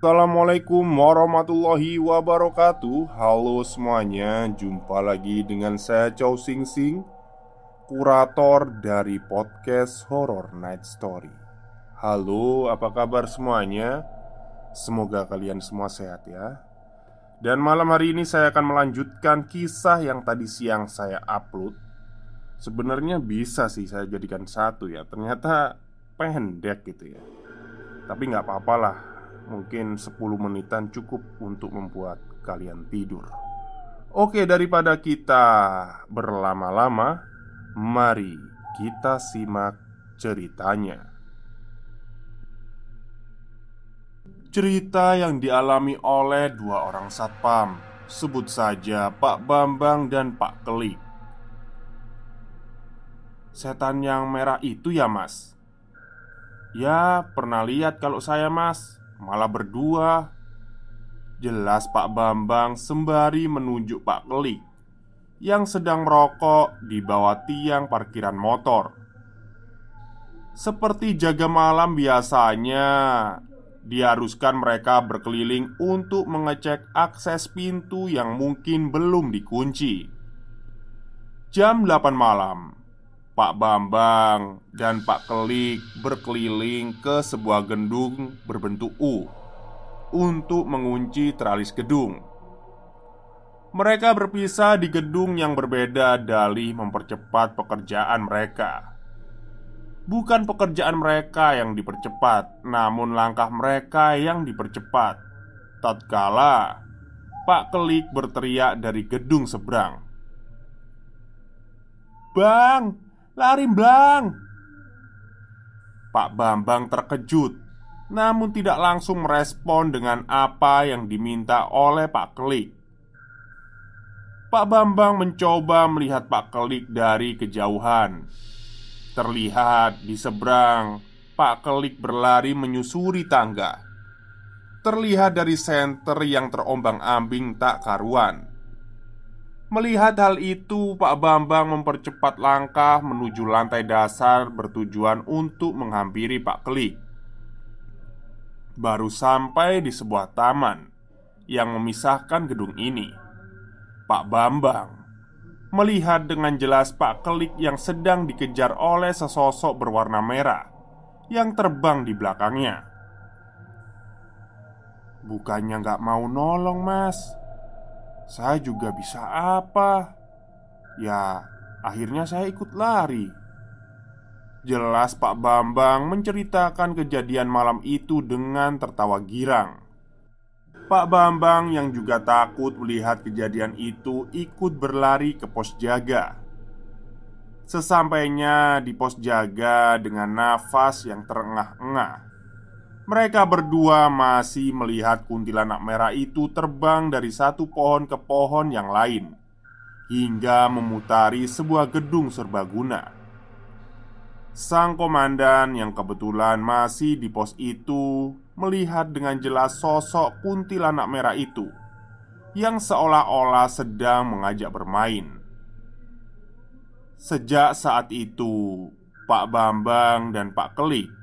Assalamualaikum warahmatullahi wabarakatuh. Halo semuanya Jumpa lagi dengan saya Chow Sing Sing Kurator dari podcast Horror Night Story. Halo apa kabar semuanya? Semoga kalian semua sehat ya. Dan malam hari ini saya akan melanjutkan kisah yang tadi siang saya upload. Sebenarnya bisa sih saya jadikan satu ya Ternyata pendek gitu ya. Tapi nggak apa-apa lah Mungkin 10 menitan cukup untuk membuat kalian tidur. Oke daripada kita berlama-lama Mari kita simak ceritanya. Cerita yang dialami oleh dua orang satpam. Sebut saja Pak Bambang dan Pak Kelik. Setan yang merah itu ya mas? Ya pernah lihat kalau saya mas malah berdua. Jelas Pak Bambang sembari menunjuk Pak Kelik yang sedang merokok di bawah tiang parkiran motor. Seperti jaga malam biasanya, diharuskan mereka berkeliling untuk mengecek akses pintu yang mungkin belum dikunci. Jam 8 malam, Pak Bambang dan Pak Kelik berkeliling ke sebuah gedung berbentuk U untuk mengunci teralis gedung. Mereka berpisah di gedung yang berbeda dalih mempercepat pekerjaan mereka. Bukan pekerjaan mereka yang dipercepat, namun langkah mereka yang dipercepat. Tatkala Pak Kelik berteriak dari gedung seberang, "Bang, Lari blang Pak Bambang terkejut Namun tidak langsung merespon dengan apa yang diminta oleh Pak Kelik. Pak Bambang mencoba melihat Pak Kelik dari kejauhan. Terlihat di seberang Pak Kelik berlari menyusuri tangga. Terlihat dari senter yang terombang-ambing tak karuan Melihat hal itu, Pak Bambang mempercepat langkah menuju lantai dasar bertujuan untuk menghampiri Pak Klik. Baru sampai di sebuah taman yang memisahkan gedung ini. Pak Bambang melihat dengan jelas Pak Kelik yang sedang dikejar oleh sesosok berwarna merah yang terbang di belakangnya. Bukannya nggak mau nolong, Mas saya juga bisa apa? Ya, akhirnya saya ikut lari. Jelas Pak Bambang menceritakan kejadian malam itu dengan tertawa girang. Pak Bambang yang juga takut melihat kejadian itu ikut berlari ke pos jaga. Sesampainya di pos jaga dengan nafas yang terengah-engah, mereka berdua masih melihat kuntilanak merah itu terbang dari satu pohon ke pohon yang lain hingga memutari sebuah gedung serbaguna. Sang komandan yang kebetulan masih di pos itu melihat dengan jelas sosok kuntilanak merah itu yang seolah-olah sedang mengajak bermain. Sejak saat itu, Pak Bambang dan Pak Kelik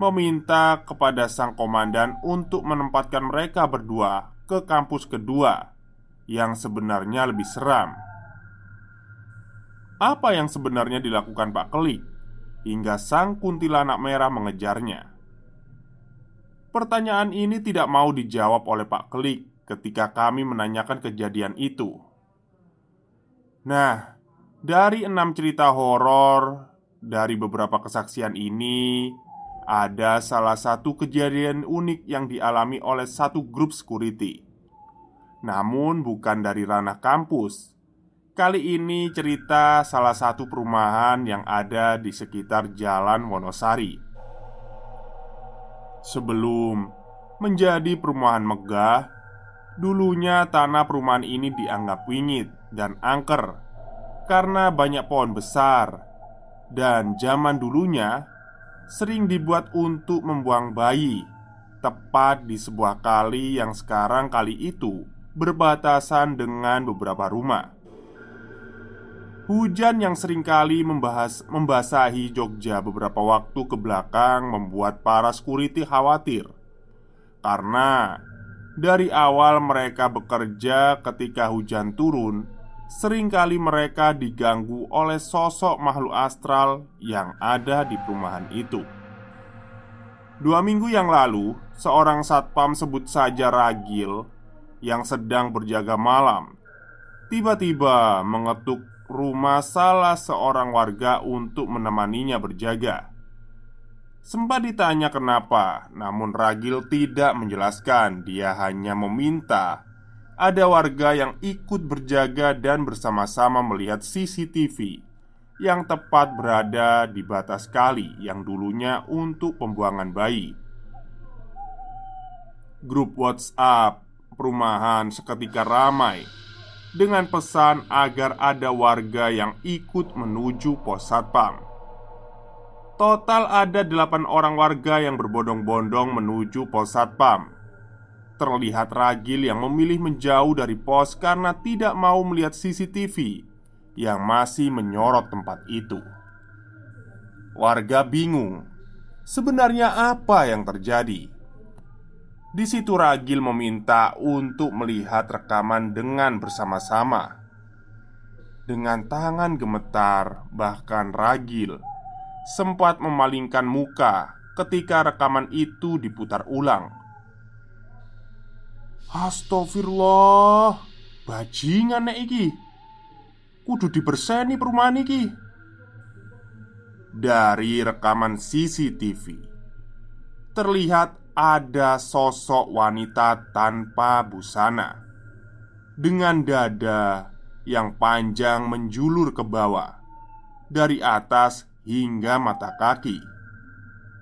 meminta kepada sang komandan untuk menempatkan mereka berdua ke kampus kedua yang sebenarnya lebih seram. Apa yang sebenarnya dilakukan Pak Kelik hingga sang kuntilanak merah mengejarnya? Pertanyaan ini tidak mau dijawab oleh Pak Kelik ketika kami menanyakan kejadian itu. Nah, dari enam cerita horor dari beberapa kesaksian ini, ada salah satu kejadian unik yang dialami oleh satu grup security. Namun, bukan dari ranah kampus. Kali ini cerita salah satu perumahan yang ada di sekitar Jalan Wonosari. Sebelum menjadi perumahan megah, dulunya tanah perumahan ini dianggap wingit dan angker karena banyak pohon besar. Dan zaman dulunya, sering dibuat untuk membuang bayi, tepat di sebuah kali yang sekarang kali itu berbatasan dengan beberapa rumah. Hujan yang sering kali membahas, membasahi Jogja beberapa waktu ke belakang membuat para security khawatir Karena dari awal mereka bekerja ketika hujan turun Seringkali mereka diganggu oleh sosok makhluk astral yang ada di perumahan itu Dua minggu yang lalu, seorang satpam sebut saja Ragil Yang sedang berjaga malam Tiba-tiba mengetuk rumah salah seorang warga untuk menemaninya berjaga Sempat ditanya kenapa, namun Ragil tidak menjelaskan. Dia hanya meminta ada warga yang ikut berjaga dan bersama-sama melihat CCTV yang tepat berada di batas kali yang dulunya untuk pembuangan bayi. Grup WhatsApp perumahan seketika ramai dengan pesan agar ada warga yang ikut menuju pos satpam. Total ada delapan orang warga yang berbondong-bondong menuju pos satpam Terlihat Ragil yang memilih menjauh dari pos karena tidak mau melihat CCTV Yang masih menyorot tempat itu Warga bingung Sebenarnya apa yang terjadi? Di situ Ragil meminta untuk melihat rekaman dengan bersama-sama Dengan tangan gemetar Bahkan Ragil sempat memalingkan muka ketika rekaman itu diputar ulang. Astagfirullah, bajingan nek iki. Kudu diberseni perumahan iki. Dari rekaman CCTV terlihat ada sosok wanita tanpa busana dengan dada yang panjang menjulur ke bawah. Dari atas hingga mata kaki.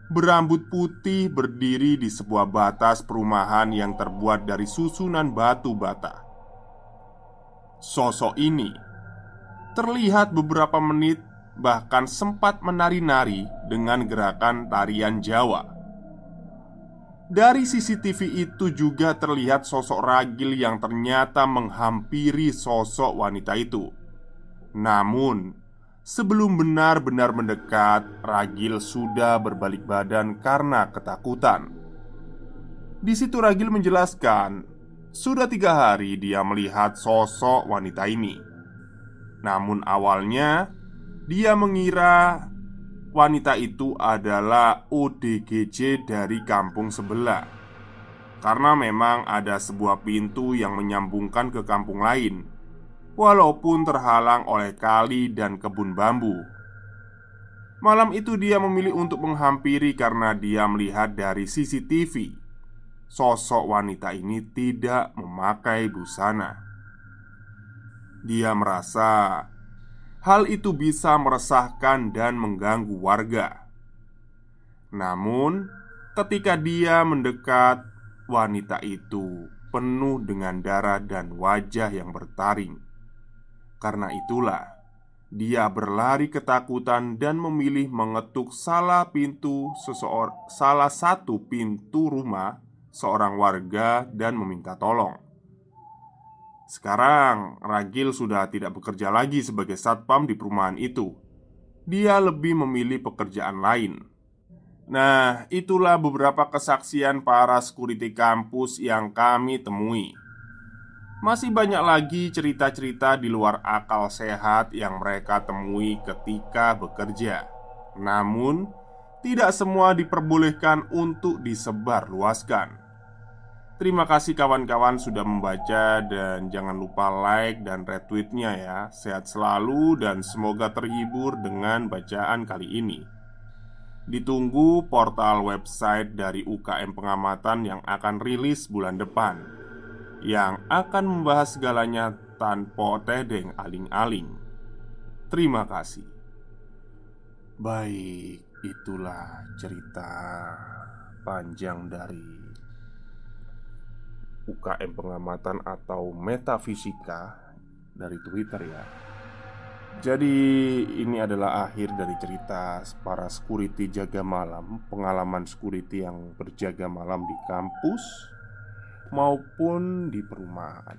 Berambut putih berdiri di sebuah batas perumahan yang terbuat dari susunan batu bata. Sosok ini terlihat beberapa menit, bahkan sempat menari-nari dengan gerakan tarian Jawa. Dari CCTV itu juga terlihat sosok ragil yang ternyata menghampiri sosok wanita itu. Namun, Sebelum benar-benar mendekat, Ragil sudah berbalik badan karena ketakutan. Di situ Ragil menjelaskan, sudah tiga hari dia melihat sosok wanita ini. Namun awalnya dia mengira wanita itu adalah ODGJ dari kampung sebelah Karena memang ada sebuah pintu yang menyambungkan ke kampung lain walaupun terhalang oleh kali dan kebun bambu. Malam itu dia memilih untuk menghampiri karena dia melihat dari CCTV Sosok wanita ini tidak memakai busana. Dia merasa hal itu bisa meresahkan dan mengganggu warga. Namun ketika dia mendekat Wanita itu penuh dengan darah dan wajah yang bertaring karena itulah dia berlari ketakutan dan memilih mengetuk salah pintu seseorang salah satu pintu rumah seorang warga dan meminta tolong. Sekarang Ragil sudah tidak bekerja lagi sebagai satpam di perumahan itu. Dia lebih memilih pekerjaan lain. Nah, itulah beberapa kesaksian para security kampus yang kami temui. Masih banyak lagi cerita-cerita di luar akal sehat yang mereka temui ketika bekerja. Namun, tidak semua diperbolehkan untuk disebarluaskan. Terima kasih kawan-kawan sudah membaca dan jangan lupa like dan retweetnya ya Sehat selalu dan semoga terhibur dengan bacaan kali ini Ditunggu portal website dari UKM Pengamatan yang akan rilis bulan depan yang akan membahas segalanya tanpa tedeng aling-aling. Terima kasih. Baik, itulah cerita panjang dari UKM pengamatan atau metafisika dari Twitter ya. Jadi ini adalah akhir dari cerita para security jaga malam Pengalaman security yang berjaga malam di kampus maupun di perumahan.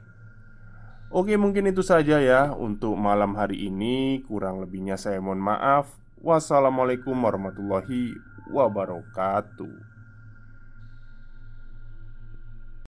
Oke, mungkin itu saja ya untuk malam hari ini. Kurang lebihnya saya mohon maaf. Wassalamualaikum warahmatullahi wabarakatuh.